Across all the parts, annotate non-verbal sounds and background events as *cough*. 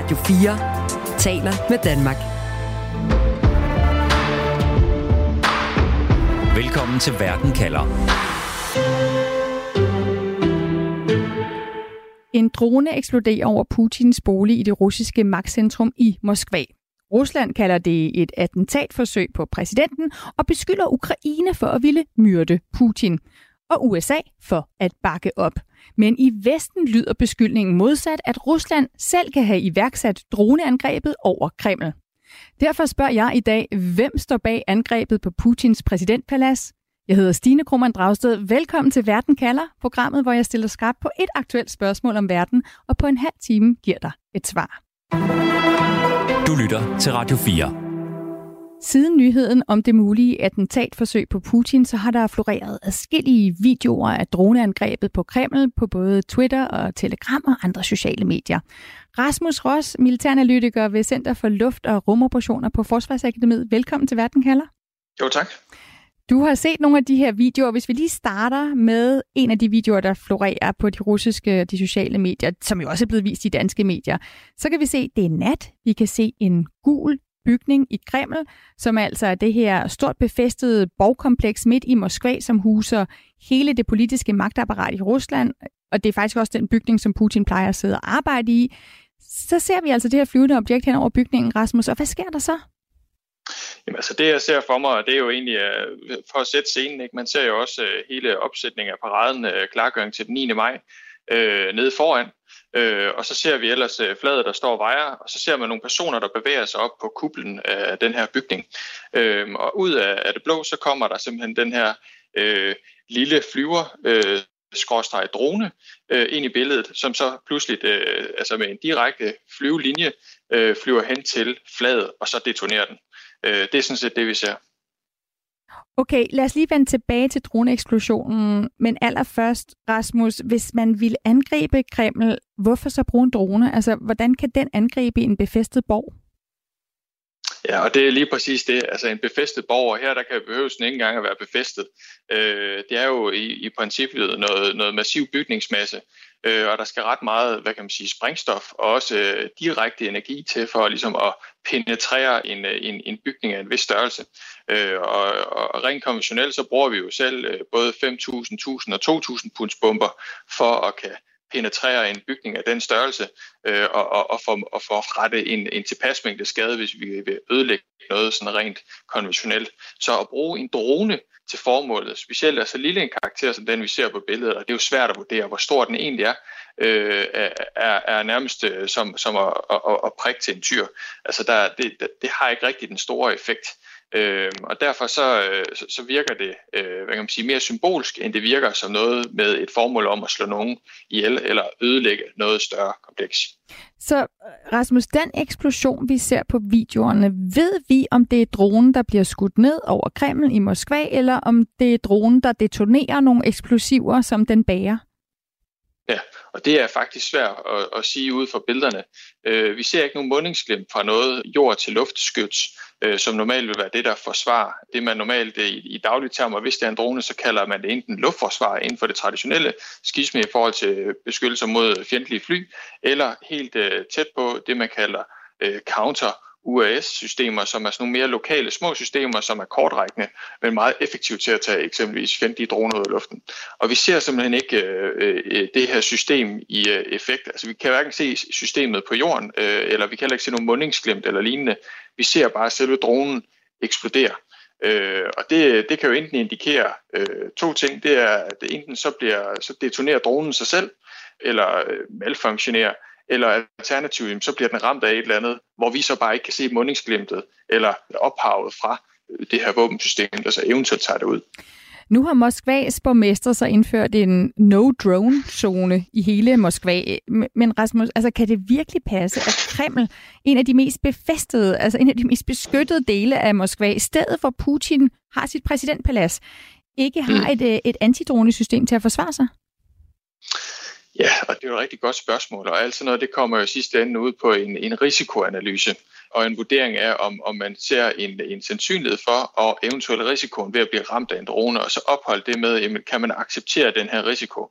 Radio 4 taler med Danmark. Velkommen til Verden kalder. En drone eksploderer over Putins bolig i det russiske magtcentrum i Moskva. Rusland kalder det et attentatforsøg på præsidenten og beskylder Ukraine for at ville myrde Putin og USA for at bakke op. Men i Vesten lyder beskyldningen modsat, at Rusland selv kan have iværksat droneangrebet over Kreml. Derfor spørger jeg i dag, hvem står bag angrebet på Putins præsidentpalads? Jeg hedder Stine Krummernd Dragsted. Velkommen til Verden kalder, programmet, hvor jeg stiller skarpt på et aktuelt spørgsmål om verden, og på en halv time giver dig et svar. Du lytter til Radio 4. Siden nyheden om det mulige attentatforsøg på Putin, så har der floreret adskillige videoer af droneangrebet på Kreml på både Twitter og Telegram og andre sociale medier. Rasmus Ross, militæranalytiker ved Center for Luft- og Rumoperationer på Forsvarsakademiet. Velkommen til Verden kalder. Jo, tak. Du har set nogle af de her videoer. Hvis vi lige starter med en af de videoer, der florerer på de russiske de sociale medier, som jo også er blevet vist i danske medier, så kan vi se, at det er nat. Vi kan se en gul bygning i Kreml, som altså er det her stort befæstede borgkompleks midt i Moskva, som huser hele det politiske magtapparat i Rusland, og det er faktisk også den bygning, som Putin plejer at sidde og arbejde i. Så ser vi altså det her flyvende objekt hen over bygningen, Rasmus, og hvad sker der så? Jamen, altså det, jeg ser for mig, det er jo egentlig øh, for at sætte scenen. Ikke? Man ser jo også øh, hele opsætningen af paraden, øh, klargøring til den 9. maj, øh, nede foran. Øh, og så ser vi ellers øh, fladet, der står og vejer, og så ser man nogle personer, der bevæger sig op på kuplen af den her bygning. Øh, og ud af, af det blå, så kommer der simpelthen den her øh, lille flyver, øh, skråstreg drone øh, ind i billedet, som så pludselig øh, altså med en direkte flyvelinje øh, flyver hen til fladet, og så detonerer den. Øh, det er sådan set det, vi ser. Okay, lad os lige vende tilbage til droneeksplosionen. Men allerførst, Rasmus, hvis man vil angribe Kreml, hvorfor så bruge en drone? Altså, hvordan kan den angribe en befæstet borg? Ja, og det er lige præcis det. Altså en befæstet borg, her der kan behøves den ikke engang at være befæstet. Øh, det er jo i, i princippet noget, noget massiv bygningsmasse, øh, og der skal ret meget, hvad kan man sige, sprængstof og også øh, direkte energi til for ligesom at penetrere en, øh, en, en bygning af en vis størrelse. Øh, og, og rent konventionelt, så bruger vi jo selv øh, både 5.000, 1.000 og 2.000 punds bomber for at kan penetrere en bygning af den størrelse øh, og, og, og, for, og for at rette en, en tilpas mængde skade, hvis vi vil ødelægge noget sådan rent konventionelt. Så at bruge en drone til formålet, specielt altså lille en karakter som den, vi ser på billedet, og det er jo svært at vurdere, hvor stor den egentlig er, øh, er, er nærmest øh, som, som at, at, at prikke til en tyr. Altså der, det, det har ikke rigtig den store effekt. Øh, og derfor så, øh, så, så virker det øh, hvad kan man sige, mere symbolsk, end det virker som noget med et formål om at slå nogen ihjel eller ødelægge noget større kompleks. Så øh, Rasmus, den eksplosion, vi ser på videoerne, ved vi, om det er dronen, der bliver skudt ned over Kreml i Moskva, eller om det er dronen, der detonerer nogle eksplosiver, som den bærer? Ja, og det er faktisk svært at, at sige ud fra billederne. Øh, vi ser ikke nogen mundingsglimt fra noget jord til luftskyts, øh, som normalt vil være det, der forsvarer det, man normalt øh, i, i daglige termer, hvis det er en drone, så kalder man det enten luftforsvar inden for det traditionelle skisme i forhold til beskyttelse mod fjendtlige fly, eller helt øh, tæt på det, man kalder øh, counter UAS-systemer, som er sådan nogle mere lokale små systemer, som er kortrækkende, men meget effektive til at tage eksempelvis fjendtlige droner ud af luften. Og vi ser simpelthen ikke øh, øh, det her system i øh, effekt. Altså vi kan hverken se systemet på jorden, øh, eller vi kan heller ikke se nogen mundingsglimt eller lignende. Vi ser bare selve dronen eksplodere. Øh, og det, det kan jo enten indikere øh, to ting. Det er, at enten så, bliver, så detonerer dronen sig selv, eller øh, malfunktionerer, eller alternativt, så bliver den ramt af et eller andet, hvor vi så bare ikke kan se mundingsglimtet eller ophavet fra det her våbensystem, der så eventuelt tager det ud. Nu har Moskvas borgmester så indført en no-drone-zone i hele Moskva. Men Rasmus, altså kan det virkelig passe, at Kreml, en af de mest befæstede, altså en af de mest beskyttede dele af Moskva, i stedet for Putin har sit præsidentpalads, ikke har mm. et, et antidronesystem til at forsvare sig? Ja, og det er jo et rigtig godt spørgsmål, og alt sådan noget, det kommer jo sidste ende ud på en, en risikoanalyse og en vurdering af, om, om man ser en, en sandsynlighed for og eventuelle risikoen ved at blive ramt af en drone, og så opholde det med, jamen, kan man acceptere den her risiko.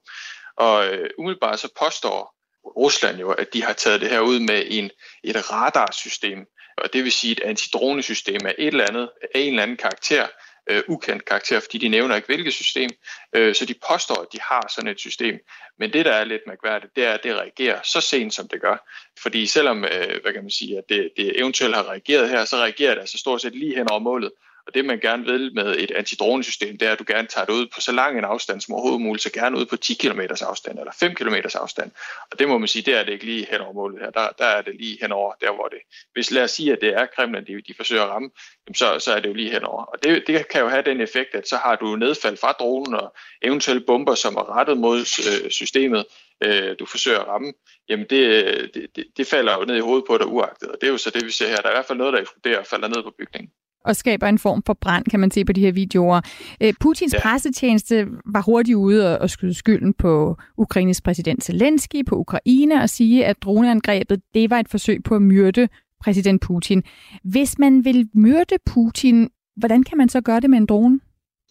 Og øh, umiddelbart så påstår Rusland jo, at de har taget det her ud med en, et radarsystem, og det vil sige et antidronesystem af et eller andet, af en eller anden karakter, øh, ukendt karakter, fordi de nævner ikke hvilket system, øh, så de påstår, at de har sådan et system. Men det, der er lidt mærkværdigt, det er, at det reagerer så sent, som det gør. Fordi selvom, øh, hvad kan man sige, at det, det eventuelt har reageret her, så reagerer det altså stort set lige hen over målet. Og det, man gerne vil med et antidronesystem, det er, at du gerne tager det ud på så lang en afstand som overhovedet muligt, så gerne ud på 10 km afstand eller 5 km afstand. Og det må man sige, det er det ikke lige hen over målet her. Der, der er det lige hen over der, hvor det... Hvis lad os sige, at det er Kremlin, de, de forsøger at ramme, så, så er det jo lige henover. Og det, det kan jo have den effekt, at så har du nedfald fra dronen og eventuelle bomber, som er rettet mod øh, systemet, øh, du forsøger at ramme, jamen det, øh, det, det, det falder jo ned i hovedet på dig uagtet. Og det er jo så det, vi ser her. Der er i hvert fald noget, der eksploderer og falder ned på bygningen og skaber en form for brand, kan man se på de her videoer. Øh, Putins ja. pressetjeneste var hurtigt ude og, og skyde skylden på Ukraines præsident Zelensky, på Ukraine, og sige, at droneangrebet det var et forsøg på at myrde præsident Putin. Hvis man vil myrde Putin, hvordan kan man så gøre det med en drone?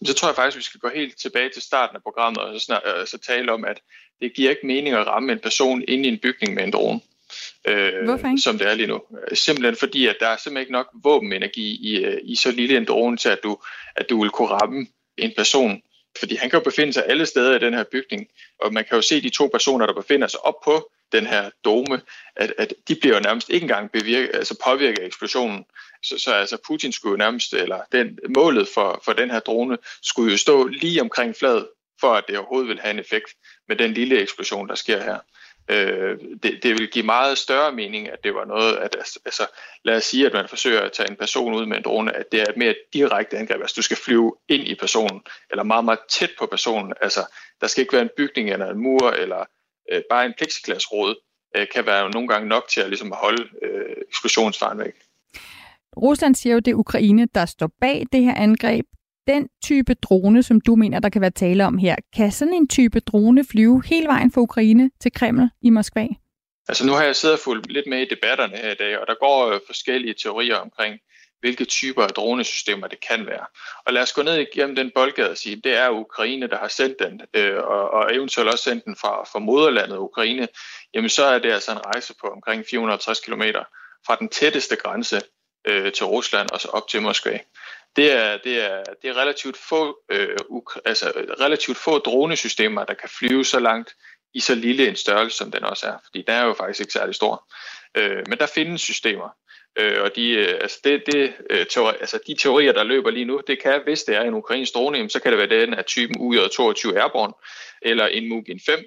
Så tror jeg faktisk, at vi skal gå helt tilbage til starten af programmet og så, snart, øh, så tale om, at det giver ikke mening at ramme en person inde i en bygning med en drone øh, som det er lige nu. Simpelthen fordi, at der er simpelthen ikke nok våbenenergi i, øh, i så lille en drone til, at du, at du vil kunne ramme en person. Fordi han kan jo befinde sig alle steder i den her bygning, og man kan jo se de to personer, der befinder sig op på den her dome, at, at de bliver jo nærmest ikke engang bevirke, altså påvirket af eksplosionen. Så, så altså Putin skulle jo nærmest, eller den, målet for, for den her drone, skulle jo stå lige omkring fladet, for at det overhovedet vil have en effekt med den lille eksplosion, der sker her. Øh, det, det vil give meget større mening, at det var noget, at altså, altså, lad os sige, at man forsøger at tage en person ud med en drone, at det er et mere direkte angreb, altså du skal flyve ind i personen, eller meget, meget tæt på personen, altså der skal ikke være en bygning eller en mur, eller øh, bare en plexiglasråd, øh, kan være nogle gange nok til at, ligesom, at holde øh, eksplosionsfaren væk. Rusland siger jo, det er Ukraine, der står bag det her angreb den type drone, som du mener, der kan være tale om her, kan sådan en type drone flyve hele vejen fra Ukraine til Kreml i Moskva? Altså nu har jeg siddet og fulgt lidt med i debatterne her i dag, og der går øh, forskellige teorier omkring, hvilke typer af dronesystemer det kan være. Og lad os gå ned igennem den boldgade og sige, det er Ukraine, der har sendt den, øh, og, og eventuelt også sendt den fra, fra moderlandet Ukraine. Jamen så er det altså en rejse på omkring 460 km fra den tætteste grænse øh, til Rusland og så op til Moskva det er, det er, det er relativt, få, øh, altså, relativt få dronesystemer, der kan flyve så langt i så lille en størrelse, som den også er. Fordi den er jo faktisk ikke særlig stor. Øh, men der findes systemer. Øh, og de, øh, altså det, det, øh, teori, altså de teorier, der løber lige nu, det kan, hvis det er en ukrainsk drone, så kan det være den af typen UJ-22 Airborne, eller en Mugin 5,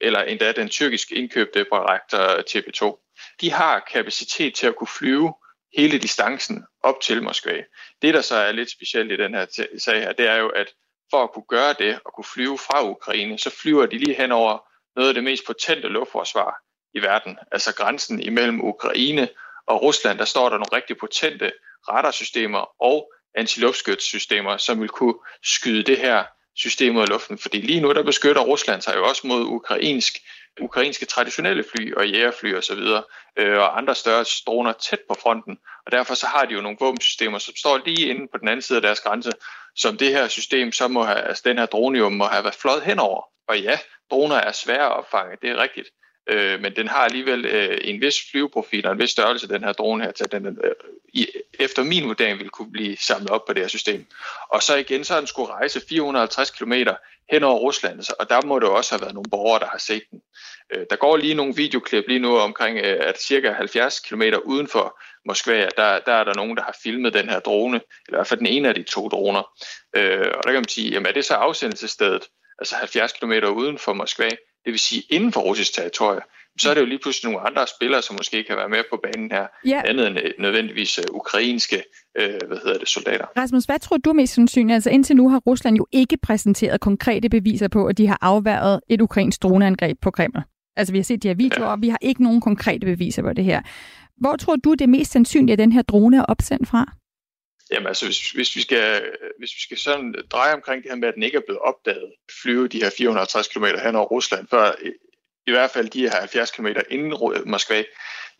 eller endda den tyrkisk indkøbte Bayraktar TB2. De har kapacitet til at kunne flyve hele distancen op til Moskva. Det, der så er lidt specielt i den her sag her, det er jo, at for at kunne gøre det og kunne flyve fra Ukraine, så flyver de lige hen over noget af det mest potente luftforsvar i verden. Altså grænsen imellem Ukraine og Rusland, der står der nogle rigtig potente radarsystemer og antiluftskytssystemer, som vil kunne skyde det her system ud af luften. Fordi lige nu, der beskytter Rusland sig jo også mod ukrainsk ukrainske traditionelle fly og jægerfly osv. Og, øh, og andre større droner tæt på fronten. Og derfor så har de jo nogle våbensystemer, som står lige inde på den anden side af deres grænse, som det her system så må have, altså den her drone jo må have været fløjet henover. Og ja, droner er svære at opfange, det er rigtigt. Øh, men den har alligevel øh, en vis flyveprofil og en vis størrelse, den her drone her, til den øh, i, efter min vurdering vil kunne blive samlet op på det her system. Og så igen, så har den skulle rejse 450 km hen over Rusland, og der må det også have været nogle borgere, der har set den. Øh, der går lige nogle videoklip lige nu omkring, øh, at cirka 70 km uden for Moskva, der, der er der nogen, der har filmet den her drone, eller i hvert fald den ene af de to droner. Øh, og der kan man sige, jamen er det så afsendelsesstedet, altså 70 km uden for Moskva, det vil sige inden for russisk territorie, så er det jo lige pludselig nogle andre spillere, som måske kan være med på banen her, ja. andet end øh, nødvendigvis uh, ukrainske uh, hvad hedder det, soldater. Rasmus, hvad tror du er mest sandsynligt? Altså indtil nu har Rusland jo ikke præsenteret konkrete beviser på, at de har afværget et ukrainsk droneangreb på Kreml. Altså vi har set de her videoer, ja. og vi har ikke nogen konkrete beviser på det her. Hvor tror du, det er mest sandsynligt, at den her drone er opsendt fra? Jamen altså, hvis, hvis, vi skal, hvis vi skal sådan dreje omkring det her med, at den ikke er blevet opdaget, flyve de her 450 km hen over Rusland, før i hvert fald de her 70 km inden Moskva,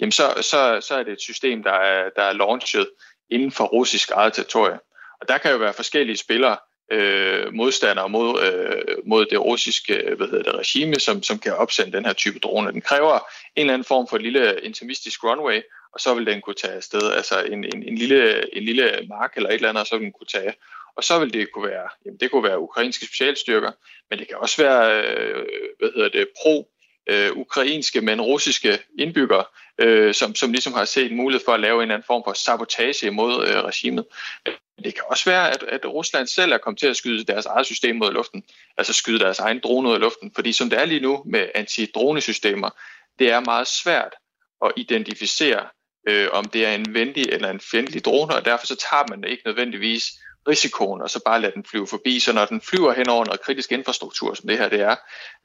jamen så, så, så er det et system, der er, der er launchet inden for russisk eget territorie. Og der kan jo være forskellige spillere øh, modstandere mod, øh, mod det russiske hvad hedder det, regime, som, som kan opsende den her type droner. Den kræver en eller anden form for et lille intimistisk runway, og så vil den kunne tage afsted, altså en, en, en, lille, en lille mark eller et eller andet, og så vil den kunne tage. Og så vil det kunne være, jamen det kunne være ukrainske specialstyrker, men det kan også være, øh, hvad hedder det, pro øh, ukrainske, men russiske indbyggere, øh, som, som ligesom har set mulighed for at lave en eller anden form for sabotage mod øh, regimet. Men det kan også være, at, at Rusland selv er kommet til at skyde deres eget system mod luften, altså skyde deres egen drone ud af luften, fordi som det er lige nu med antidronesystemer, det er meget svært at identificere, øh, om det er en venlig eller en fjendtlig drone, og derfor så tager man ikke nødvendigvis risikoen, og så bare lade den flyve forbi. Så når den flyver hen over noget kritisk infrastruktur, som det her det er,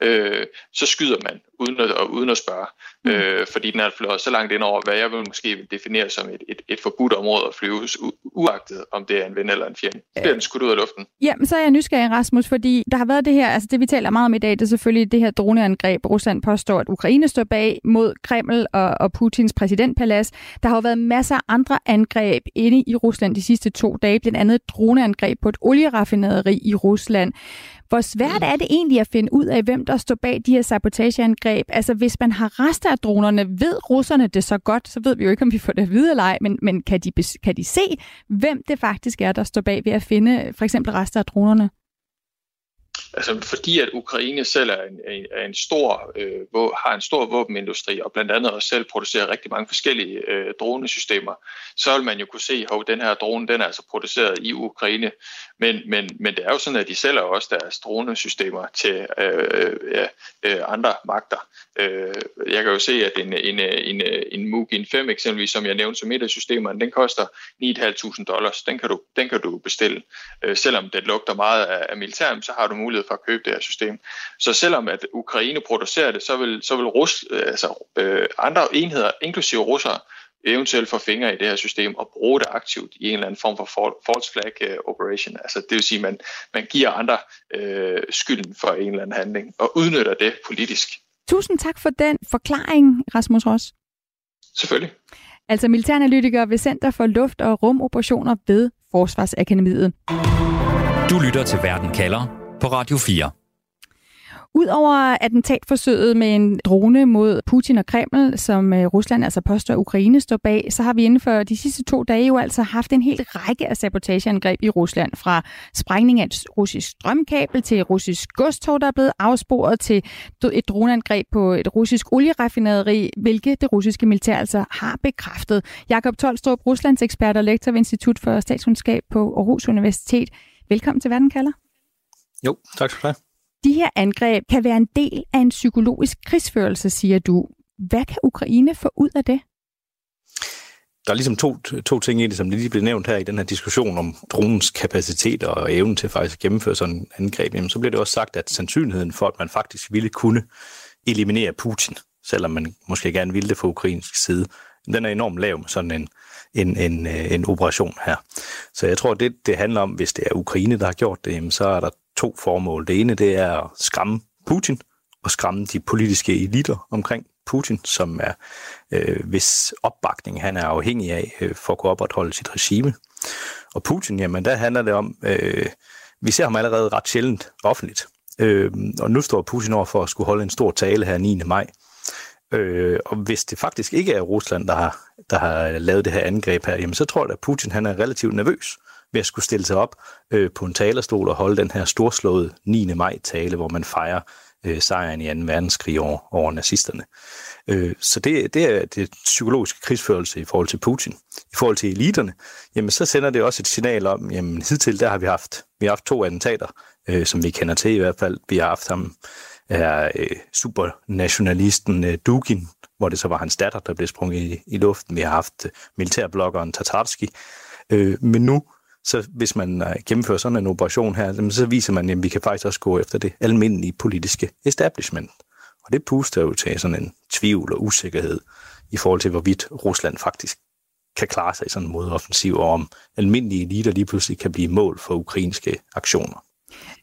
øh, så skyder man uden at, uden at spørge. Mm. Øh, fordi den er flået så langt ind over, hvad jeg vil måske vil definere som et, et, et forbudt område at flyve, uagtet om det er en ven eller en fjende. Så bliver den skudt ud af luften. Ja, men så er jeg nysgerrig, Rasmus, fordi der har været det her, altså det vi taler meget om i dag, det er selvfølgelig det her droneangreb, Rusland påstår, at Ukraine står bag mod Kreml og, og Putins præsidentpalads. Der har jo været masser af andre angreb inde i Rusland de sidste to dage, blandt andet droneangreb på et olieraffinaderi i Rusland. Hvor svært er det egentlig at finde ud af, hvem der står bag de her sabotageangreb? Altså, hvis man har rester af dronerne, ved russerne det så godt, så ved vi jo ikke, om vi får det at vide eller ej, men, men kan, de, kan de se, hvem det faktisk er, der står bag ved at finde for eksempel rester af dronerne? Altså fordi at Ukraine selv er en, er en stor, øh, har en stor våbenindustri, og blandt andet også selv producerer rigtig mange forskellige øh, dronesystemer, så vil man jo kunne se, at den her drone, den er altså produceret i Ukraine, men, men, men det er jo sådan, at de sælger også deres dronesystemer til øh, ja, øh, andre magter. Øh, jeg kan jo se, at en, en, en, en Mugin 5 eksempelvis, som jeg nævnte som et af systemerne, den koster 9.500 dollars. Den kan du, den kan du bestille. Øh, selvom det lugter meget af, af militær, så har du mulighed for at købe det her system. Så selvom at Ukraine producerer det, så vil, så vil Rus, altså, øh, andre enheder, inklusive russere, eventuelt få fingre i det her system og bruge det aktivt i en eller anden form for false flag uh, operation. Altså det vil sige, at man, man giver andre øh, skylden for en eller anden handling og udnytter det politisk. Tusind tak for den forklaring, Rasmus Ross. Selvfølgelig. Altså militæranalytiker ved Center for Luft- og Rumoperationer ved Forsvarsakademiet. Du lytter til Verden kalder på Radio 4. Udover attentatforsøget med en drone mod Putin og Kreml, som øh, Rusland altså påstår, at Ukraine står bag, så har vi inden for de sidste to dage jo altså haft en hel række af sabotageangreb i Rusland. Fra sprængning af et russisk strømkabel til russisk godstog, der er blevet afsporet til et droneangreb på et russisk olieraffinaderi, hvilket det russiske militær altså har bekræftet. Jakob Tolstrup, Ruslands ekspert og lektor ved Institut for Statskundskab på Aarhus Universitet. Velkommen til Verden kalder. Jo, tak for det. De her angreb kan være en del af en psykologisk krigsførelse, siger du. Hvad kan Ukraine få ud af det? Der er ligesom to, to ting i det, som lige blev nævnt her i den her diskussion om dronens kapacitet og evnen til faktisk at gennemføre sådan en angreb. Jamen, så bliver det også sagt, at sandsynligheden for, at man faktisk ville kunne eliminere Putin, selvom man måske gerne ville det fra ukrainsk side, den er enormt lav med sådan en, en, en, en operation her. Så jeg tror, det det handler om, hvis det er Ukraine, der har gjort det, så er der to formål. Det ene, det er at skræmme Putin og skræmme de politiske eliter omkring Putin, som er øh, hvis opbakning han er afhængig af øh, for at kunne opretholde sit regime. Og Putin, jamen der handler det om, øh, vi ser ham allerede ret sjældent offentligt. Øh, og nu står Putin over for at skulle holde en stor tale her 9. maj. Øh, og hvis det faktisk ikke er Rusland, der har, der har lavet det her angreb her, jamen så tror jeg, at Putin han er relativt nervøs ved at skulle stille sig op øh, på en talerstol og holde den her storslåede 9. maj-tale, hvor man fejrer øh, sejren i 2. verdenskrig over, over nazisterne. Øh, så det, det er det psykologiske krigsførelse i forhold til Putin. I forhold til eliterne, jamen så sender det også et signal om, jamen hidtil der har vi haft, vi har haft to attentater, øh, som vi kender til i hvert fald. Vi har haft ham, er øh, supernationalisten øh, Dugin, hvor det så var hans datter, der blev sprunget i, i luften. Vi har haft øh, militærbloggeren Tatarski. Øh, men nu så hvis man øh, gennemfører sådan en operation her, så viser man, at vi kan faktisk også gå efter det almindelige politiske establishment. Og det puster jo til sådan en tvivl og usikkerhed i forhold til, hvorvidt Rusland faktisk kan klare sig i sådan en modoffensiv, og om almindelige eliter lige pludselig kan blive mål for ukrainske aktioner.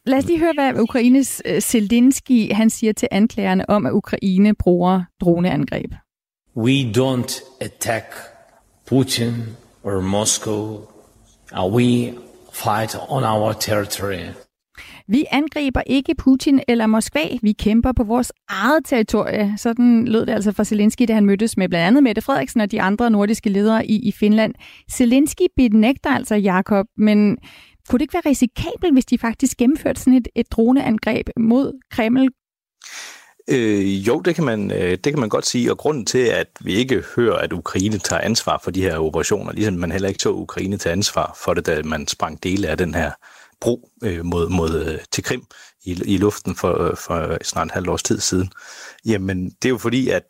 Lad os lige høre, hvad Ukraines uh, Zelensky han siger til anklagerne om, at Ukraine bruger droneangreb. We don't attack Putin or Moscow Uh, we fight on our territory. Vi angriber ikke Putin eller Moskva. Vi kæmper på vores eget territorie. Sådan lød det altså fra Zelensky, da han mødtes med blandt andet Mette Frederiksen og de andre nordiske ledere i, i Finland. Zelensky benægter altså Jakob, men kunne det ikke være risikabelt, hvis de faktisk gennemførte sådan et, et droneangreb mod Kreml? Øh, jo, det kan, man, øh, det kan man godt sige, og grunden til, at vi ikke hører, at Ukraine tager ansvar for de her operationer, ligesom man heller ikke tog Ukraine til ansvar for det, da man sprang dele af den her bro øh, mod, mod, øh, til Krim i, i luften for, øh, for snart en halv års tid siden, jamen det er jo fordi, at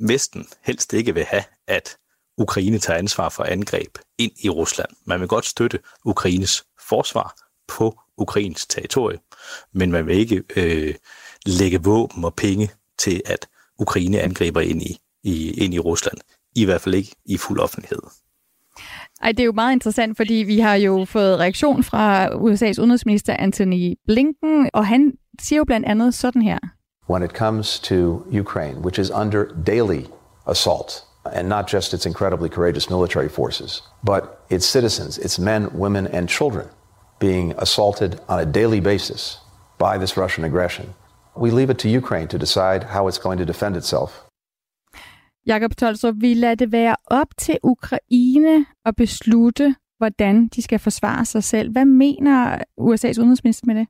Vesten helst ikke vil have, at Ukraine tager ansvar for angreb ind i Rusland. Man vil godt støtte Ukraines forsvar på Ukrains territorie, men man vil ikke øh, lægge våben og penge til, at Ukraine angriber ind i, i, ind i Rusland. I hvert fald ikke i fuld offentlighed. Ej, det er jo meget interessant, fordi vi har jo fået reaktion fra USA's udenrigsminister Anthony Blinken, og han siger jo blandt andet sådan her. When it comes to Ukraine, which is under daily assault, and not just its incredibly courageous military forces, but its citizens, its men, women, and children being assaulted on a daily basis by this Russian aggression. We leave it to Ukraine to decide how it's going to defend itself. Jakob Tolstrup, vi lader det være op til Ukraine at beslutte, hvordan de skal forsvare sig selv. Hvad mener USA's udenrigsminister med det?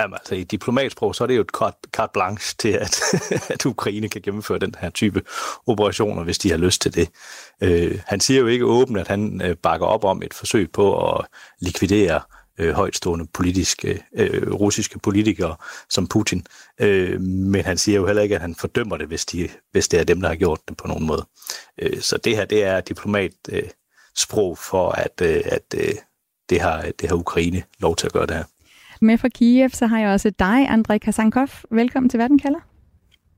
Jamen, altså i diplomatsprog, så er det jo et carte blanche til, at, *laughs* at Ukraine kan gennemføre den her type operationer, hvis de har lyst til det. Øh, han siger jo ikke åbent, at han øh, bakker op om et forsøg på at likvidere øh, højtstående politiske, øh, russiske politikere som Putin. Øh, men han siger jo heller ikke, at han fordømmer det, hvis, de, hvis det er dem, der har gjort det på nogen måde. Øh, så det her, det er diplomat øh, sprog for, at, øh, at øh, det, har, det har Ukraine lov til at gøre det her. Med fra Kiev, så har jeg også dig, Andrej Kasankov. Velkommen til Verden kalder.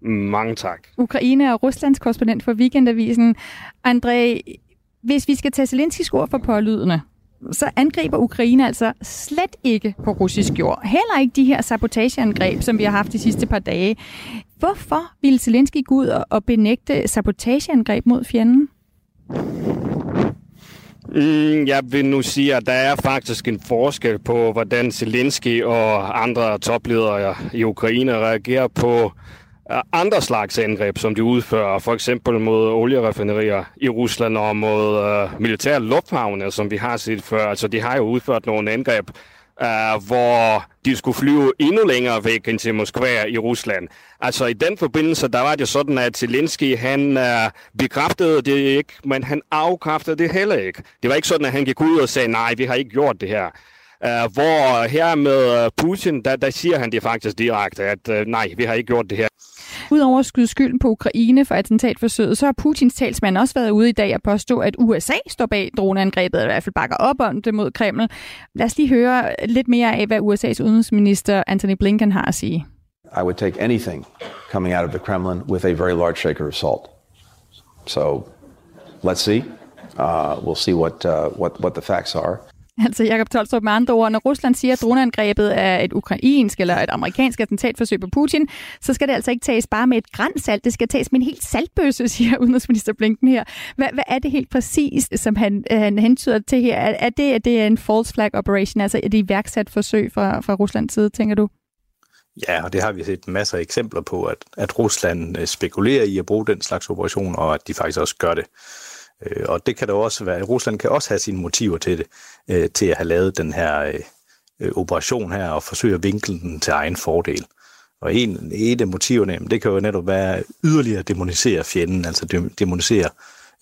Mange tak. Ukraine og Ruslands korrespondent for Weekendavisen. Andrej, hvis vi skal tage Zelenskis ord for pålydende, så angriber Ukraine altså slet ikke på russisk jord. Heller ikke de her sabotageangreb, som vi har haft de sidste par dage. Hvorfor ville Zelensky gå ud og benægte sabotageangreb mod fjenden? Mm, jeg vil nu sige, at der er faktisk en forskel på, hvordan Zelensky og andre topledere i Ukraine reagerer på Øh, andre slags angreb, som de udfører, for eksempel mod olieraffinerier i Rusland og mod øh, uh, militære lufthavne, som vi har set før. Altså, de har jo udført nogle angreb, uh, hvor de skulle flyve endnu længere væk end til Moskva i Rusland. Altså, i den forbindelse, der var det sådan, at Zelensky, han uh, bekræftede det ikke, men han afkræftede det heller ikke. Det var ikke sådan, at han gik ud og sagde, nej, vi har ikke gjort det her. Uh, hvor her med Putin, der, der siger han det faktisk direkte, at uh, nej, vi har ikke gjort det her. Udover at skyde skylden på Ukraine for attentatforsøget, så har Putins talsmand også været ude i dag og påstå, at USA står bag droneangrebet, eller i hvert fald bakker op om det mod Kreml. Lad os lige høre lidt mere af, hvad USA's udenrigsminister Anthony Blinken har at sige. I would take anything coming out of the Kremlin with a very large shaker of salt. So let's see. Uh, we'll see what, uh, what, what the facts are. *laughs* Altså Jakob Tolstrup med andre ord, når Rusland siger, at droneangrebet er et ukrainsk eller et amerikansk attentatforsøg på Putin, så skal det altså ikke tages bare med et grænsalt, det skal tages med en helt saltbøsse, *laughs* siger udenrigsminister Blinken her. Hvad, hvad er det helt præcis, som han, han hentyder til her? Er, er det, at det er en false flag operation, altså et iværksat forsøg fra, fra Ruslands side, tænker du? Ja, og det har vi set masser af eksempler på, at, at Rusland øh, spekulerer i at bruge den slags operation, og at de faktisk også gør det. Øh, og det kan der også være. Rusland kan også have sine motiver til det, øh, til at have lavet den her øh, operation her og forsøge at vinkle den til egen fordel. Og en, et af motiverne, det kan jo netop være yderligere at demonisere fjenden, altså demonisere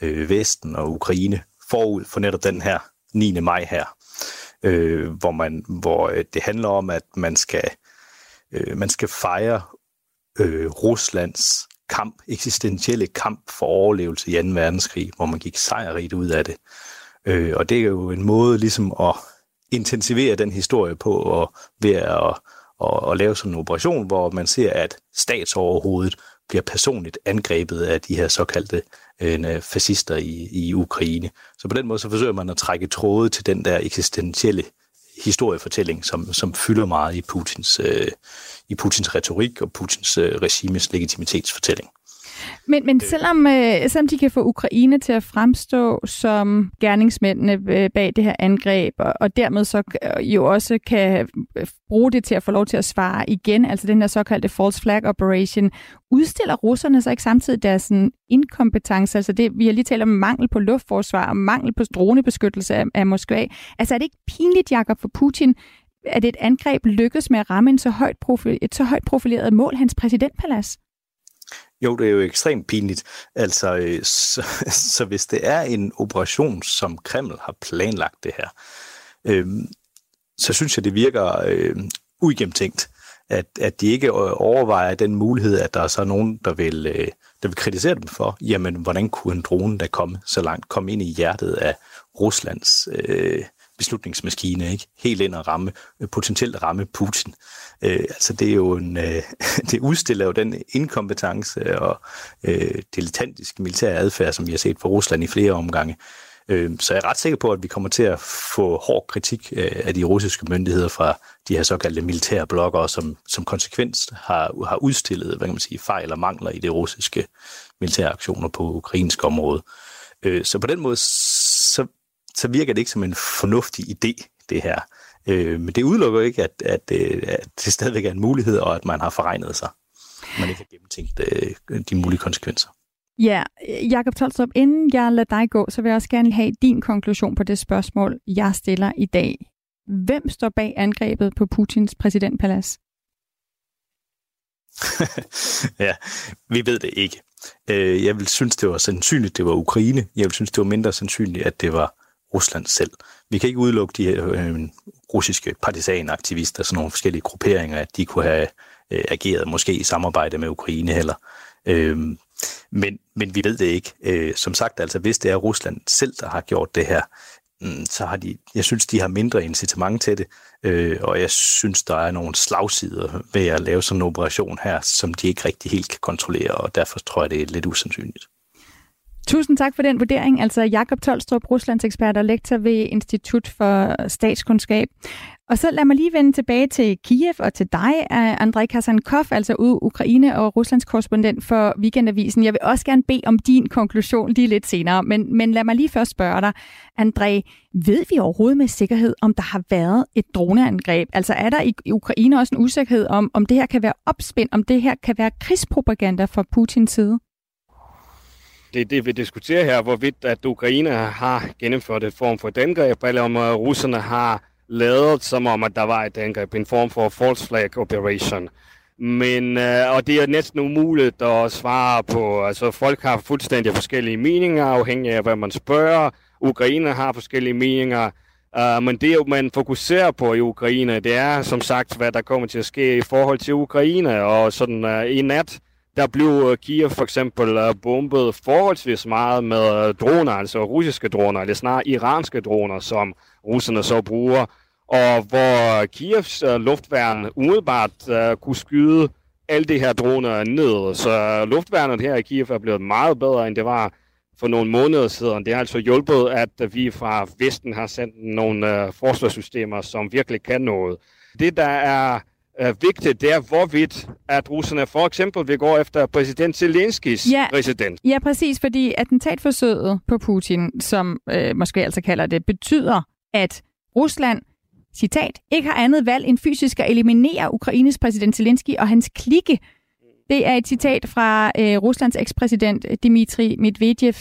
øh, Vesten og Ukraine forud for netop den her 9. maj her, øh, hvor, man, hvor øh, det handler om, at man skal, man skal fejre Ruslands kamp, eksistentielle kamp for overlevelse i 2. verdenskrig, hvor man gik sejrigt ud af det. Øh, og det er jo en måde ligesom at intensivere den historie på, og ved at, at, at, at lave sådan en operation, hvor man ser, at statsoverhovedet bliver personligt angrebet af de her såkaldte øh, fascister i, i Ukraine. Så på den måde så forsøger man at trække tråde til den der eksistentielle historiefortælling, som, som fylder meget i Putins, øh, i Putins retorik og Putins øh, regimes legitimitetsfortælling. Men, men selvom, øh, selvom de kan få Ukraine til at fremstå som gerningsmændene øh, bag det her angreb, og, og dermed så øh, jo også kan øh, bruge det til at få lov til at svare igen, altså den her såkaldte false flag operation, udstiller russerne så ikke samtidig deres sådan, inkompetence? Altså det, vi har lige talt om mangel på luftforsvar og mangel på dronebeskyttelse af, af Moskva. Altså er det ikke pinligt, Jakob, for Putin, at et angreb lykkes med at ramme en så højt profil, et så højt profileret mål, hans præsidentpalads? Jo, det er jo ekstremt pinligt. Altså, øh, *laughs* så, så hvis det er en operation, som Kreml har planlagt det her, øh, så synes jeg, det virker øh, uigennemtænkt, at, at de ikke øh, overvejer den mulighed, at der er så nogen, der vil, øh, der vil kritisere dem for, jamen, hvordan kunne en drone der komme så langt, komme ind i hjertet af Ruslands øh, beslutningsmaskine, ikke? Helt ind og ramme, øh, potentielt ramme Putin. Øh, altså det er jo en, øh, *laughs* det udstiller jo den inkompetence øh, og øh, dilettantiske militære adfærd, som vi har set fra Rusland i flere omgange. Øh, så jeg er ret sikker på, at vi kommer til at få hård kritik øh, af de russiske myndigheder fra de her såkaldte militære bloggere, som, som konsekvens har, har udstillet hvad kan man sige, fejl og mangler i det russiske militære aktioner på ukrainsk område. Øh, så på den måde, så virker det ikke som en fornuftig idé, det her. Øh, men det udelukker ikke, at, at, øh, at det stadigvæk er en mulighed, og at man har forregnet sig. Man ikke har gennemtænkt øh, de mulige konsekvenser. Ja, Jakob Tolstrup, inden jeg lader dig gå, så vil jeg også gerne have din konklusion på det spørgsmål, jeg stiller i dag. Hvem står bag angrebet på Putins præsidentpalads? *laughs* ja, vi ved det ikke. Øh, jeg vil synes, det var sandsynligt, det var Ukraine. Jeg vil synes, det var mindre sandsynligt, at det var Rusland selv. Vi kan ikke udelukke de her øh, russiske partisanaktivister, sådan nogle forskellige grupperinger, at de kunne have øh, ageret måske i samarbejde med Ukraine heller. Øh, men, men vi ved det ikke. Øh, som sagt, altså hvis det er Rusland selv, der har gjort det her, mm, så har de, jeg synes, de har mindre incitament til det, øh, og jeg synes, der er nogle slagsider ved at lave sådan en operation her, som de ikke rigtig helt kan kontrollere, og derfor tror jeg, det er lidt usandsynligt. Tusind tak for den vurdering. Altså Jakob Tolstrup, Ruslands ekspert og lektor ved Institut for Statskundskab. Og så lad mig lige vende tilbage til Kiev og til dig, Andrej Kasankov, altså Ukraine og Ruslands korrespondent for Weekendavisen. Jeg vil også gerne bede om din konklusion lige lidt senere, men, men lad mig lige først spørge dig, Andrej, ved vi overhovedet med sikkerhed, om der har været et droneangreb? Altså er der i Ukraine også en usikkerhed om, om det her kan være opspind, om det her kan være krigspropaganda fra Putins side? Det det, vi diskuterer her, hvorvidt at Ukraine har gennemført et form for et angreb, eller om øh, russerne har lavet som om, at der var et angreb, en form for false flag operation. Men, øh, og det er næsten umuligt at svare på. Altså, folk har fuldstændig forskellige meninger, afhængig af, hvad man spørger. Ukraine har forskellige meninger. Uh, men det, man fokuserer på i Ukraine, det er som sagt, hvad der kommer til at ske i forhold til Ukraine. Og sådan uh, i nat, der blev øh, Kiev for eksempel øh, bombet forholdsvis meget med øh, droner, altså russiske droner, eller snarere iranske droner, som russerne så bruger, og hvor Kievs luftværn umiddelbart uh, kunne skyde alle de her droner ned. Så luftværnet her i Kiev er blevet meget bedre, end det var for nogle måneder siden. Det har altså hjulpet, at vi fra Vesten har sendt nogle uh, forsvarssystemer, som virkelig kan noget. Det, der er er vigtigt, det er, hvorvidt at russerne for eksempel vil gå efter præsident Zelenskis ja, præsident. Ja, præcis, fordi attentatforsøget på Putin, som øh, måske altså kalder det, betyder, at Rusland, citat, ikke har andet valg end fysisk at eliminere Ukraines præsident Zelensky og hans klikke. Det er et citat fra øh, Ruslands ekspræsident Dmitri Medvedev,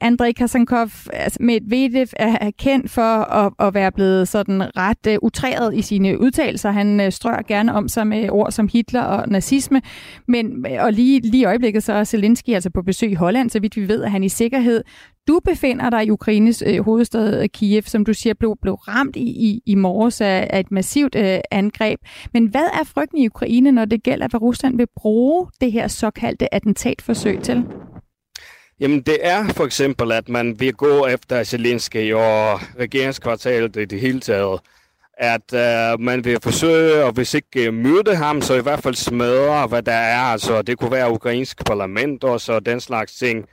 Andrei Kasankov, altså Medvedev er kendt for at, at være blevet sådan ret øh, uh, utræret i sine udtalelser. Han uh, strør gerne om sig med ord som Hitler og nazisme. Men, øh, og lige, lige i øjeblikket så er Zelensky altså på besøg i Holland, så vidt vi ved, at han i sikkerhed. Du befinder dig i Ukraines uh, hovedstad Kiev, som du siger, blev, blev ramt i, i, i morges af, af et massivt uh, angreb. Men hvad er frygten i Ukraine, når det gælder, hvad Rusland vil bruge det her såkaldte attentatforsøg til? Jamen det er for eksempel, at man vil gå efter Zelensky og regeringskvartalet i det hele taget. At øh, man vil forsøge, og hvis ikke øh, myrde ham, så i hvert fald smadre, hvad der er. Altså det kunne være ukrainsk parlament og så den slags ting.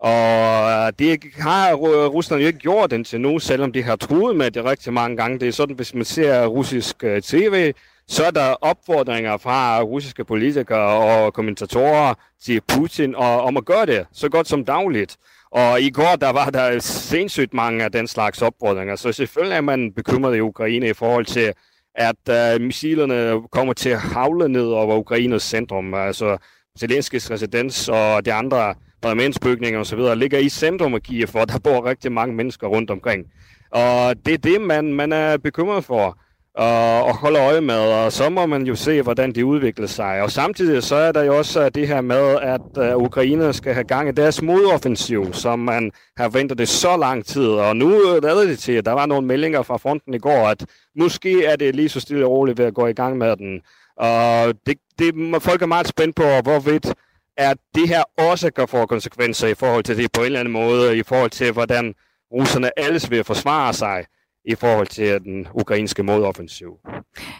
Og uh, det har Rusland jo ikke gjort indtil nu, selvom de har truet med det rigtig mange gange. Det er sådan, hvis man ser russisk øh, tv, så er der opfordringer fra russiske politikere og kommentatorer til Putin og, om at gøre det så godt som dagligt. Og i går, der var der sindssygt mange af den slags opfordringer, så selvfølgelig er man bekymret i Ukraine i forhold til, at uh, missilerne kommer til at havle ned over Ukraines centrum. Altså Zelenskis residens og de andre parlamentsbygninger osv. ligger i centrum af Kiev, hvor der bor rigtig mange mennesker rundt omkring. Og det er det, man, man er bekymret for og, og holde øje med, og så må man jo se, hvordan det udvikler sig. Og samtidig så er der jo også øh, det her med, at uh, Ukraine skal have gang i deres modoffensiv, som man har ventet det så lang tid. Og nu øh, lader det til, at der var nogle meldinger fra fronten i går, at måske er det lige så stille og roligt ved at gå i gang med den. Og det, det, folk er meget spændt på, hvorvidt at det her også kan få konsekvenser i forhold til det på en eller anden måde, i forhold til, hvordan russerne alles vil forsvare sig i forhold til den ukrainske modoffensiv.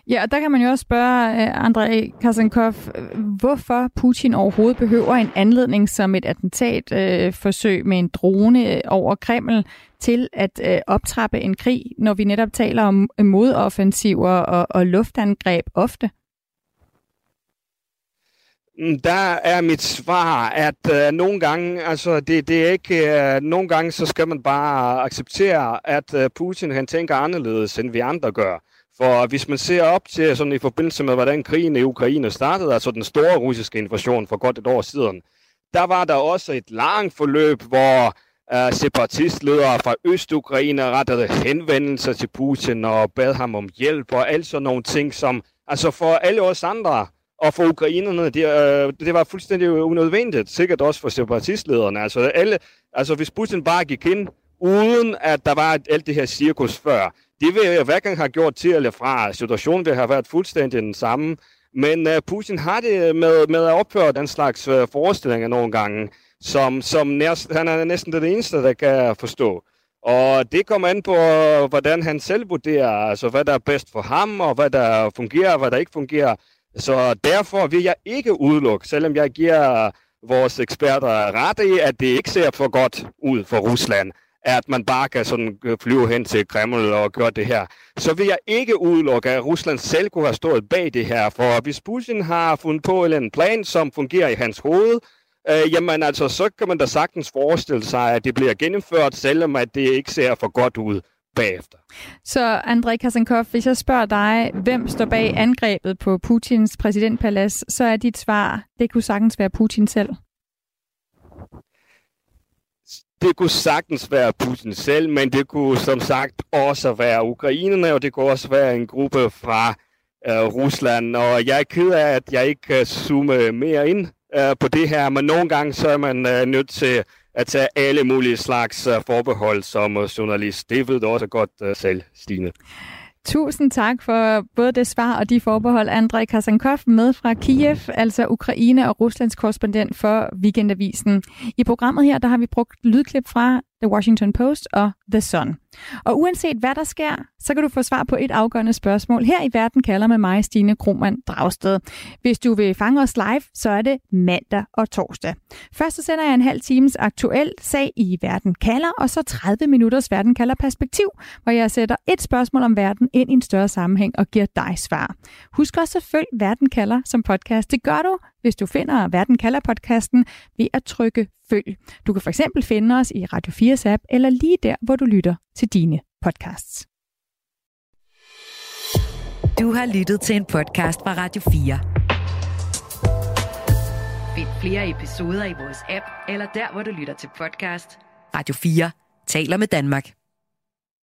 Ja, og der kan man jo også spørge uh, Andrei Kasankov, hvorfor Putin overhovedet behøver en anledning som et attentatforsøg øh, uh, med en drone øh, over Kreml til at uh, optrappe en krig, når vi netop taler om modoffensiver og, og luftangreb ofte? Mm, der er mit svar, at øh, nogle gange, altså det, det er ikke, øh, nogle gange så skal man bare acceptere, at øh, Putin han tænker anderledes, end vi andre gør. For hvis man ser op til sådan i forbindelse med, hvordan krigen i Ukraine startede, altså den store russiske invasion for godt et år siden, der var der også et langt forløb, hvor øh, separatistledere fra Øst-Ukraine rettede henvendelser til Putin og bad ham om hjælp og alt sådan nogle ting, som altså for alle os andre, og for ukrainerne, det, øh, det var fuldstændig unødvendigt, sikkert også for separatistlederne. Altså, alle, altså hvis Putin bare gik ind, uden at der var alt det her cirkus før, det vil jeg hverken have gjort til eller fra. Situationen vil have været fuldstændig den samme. Men øh, Putin har det med, med at opføre den slags øh, forestillinger nogle gange, som, som næst, han er næsten det eneste, der kan forstå. Og det kommer an på, uh, hvordan han selv vurderer, altså hvad der er bedst for ham, og hvad der fungerer, og hvad der ikke fungerer. Så derfor vil jeg ikke udelukke, selvom jeg giver vores eksperter ret i, at det ikke ser for godt ud for Rusland, at man bare kan sådan øh, flyve hen til Kreml og gøre det her, så vil jeg ikke udelukke, at Rusland selv kunne have stået bag det her. For hvis Putin har fundet på en plan, som fungerer i hans hoved, øh, jamen altså, så kan man da sagtens forestille sig, at det bliver gennemført, selvom at det ikke ser for godt ud bagefter. Så Andrei Kasankov, hvis jeg spørger dig, hvem står bag angrebet på Putins præsidentpalads, så er dit svar, det kunne sagtens være Putin selv. Det kunne sagtens være Putin selv, men det kunne som sagt også være ukrainerne, og det kunne også være en gruppe fra uh, Rusland. Og jeg er ked af, at jeg ikke kan zoome mere ind uh, på det her, men nogle gange så er man uh, nødt til at tage alle mulige slags uh, forbehold som uh, journalist. Det ved du også godt uh, selv, Stine. Tusind tak for både det svar og de forbehold. Andrej Kasankov med fra Kiev, altså Ukraine og Ruslands korrespondent for Weekendavisen. I programmet her, der har vi brugt lydklip fra The Washington Post og The Sun. Og uanset hvad der sker, så kan du få svar på et afgørende spørgsmål. Her i Verden kalder med mig, Stine Kromand Dragsted. Hvis du vil fange os live, så er det mandag og torsdag. Først så sender jeg en halv times aktuel sag i Verden kalder, og så 30 minutters Verden kalder perspektiv, hvor jeg sætter et spørgsmål om verden ind i en større sammenhæng og giver dig svar. Husk også selvfølgelig Verden kalder som podcast. Det gør du, hvis du finder Verden kalder podcasten ved at trykke følg. Du kan for eksempel finde os i Radio 4's app eller lige der, hvor du lytter til dine podcasts. Du har lyttet til en podcast fra Radio 4. Find flere episoder i vores app eller der, hvor du lytter til podcast. Radio 4 taler med Danmark.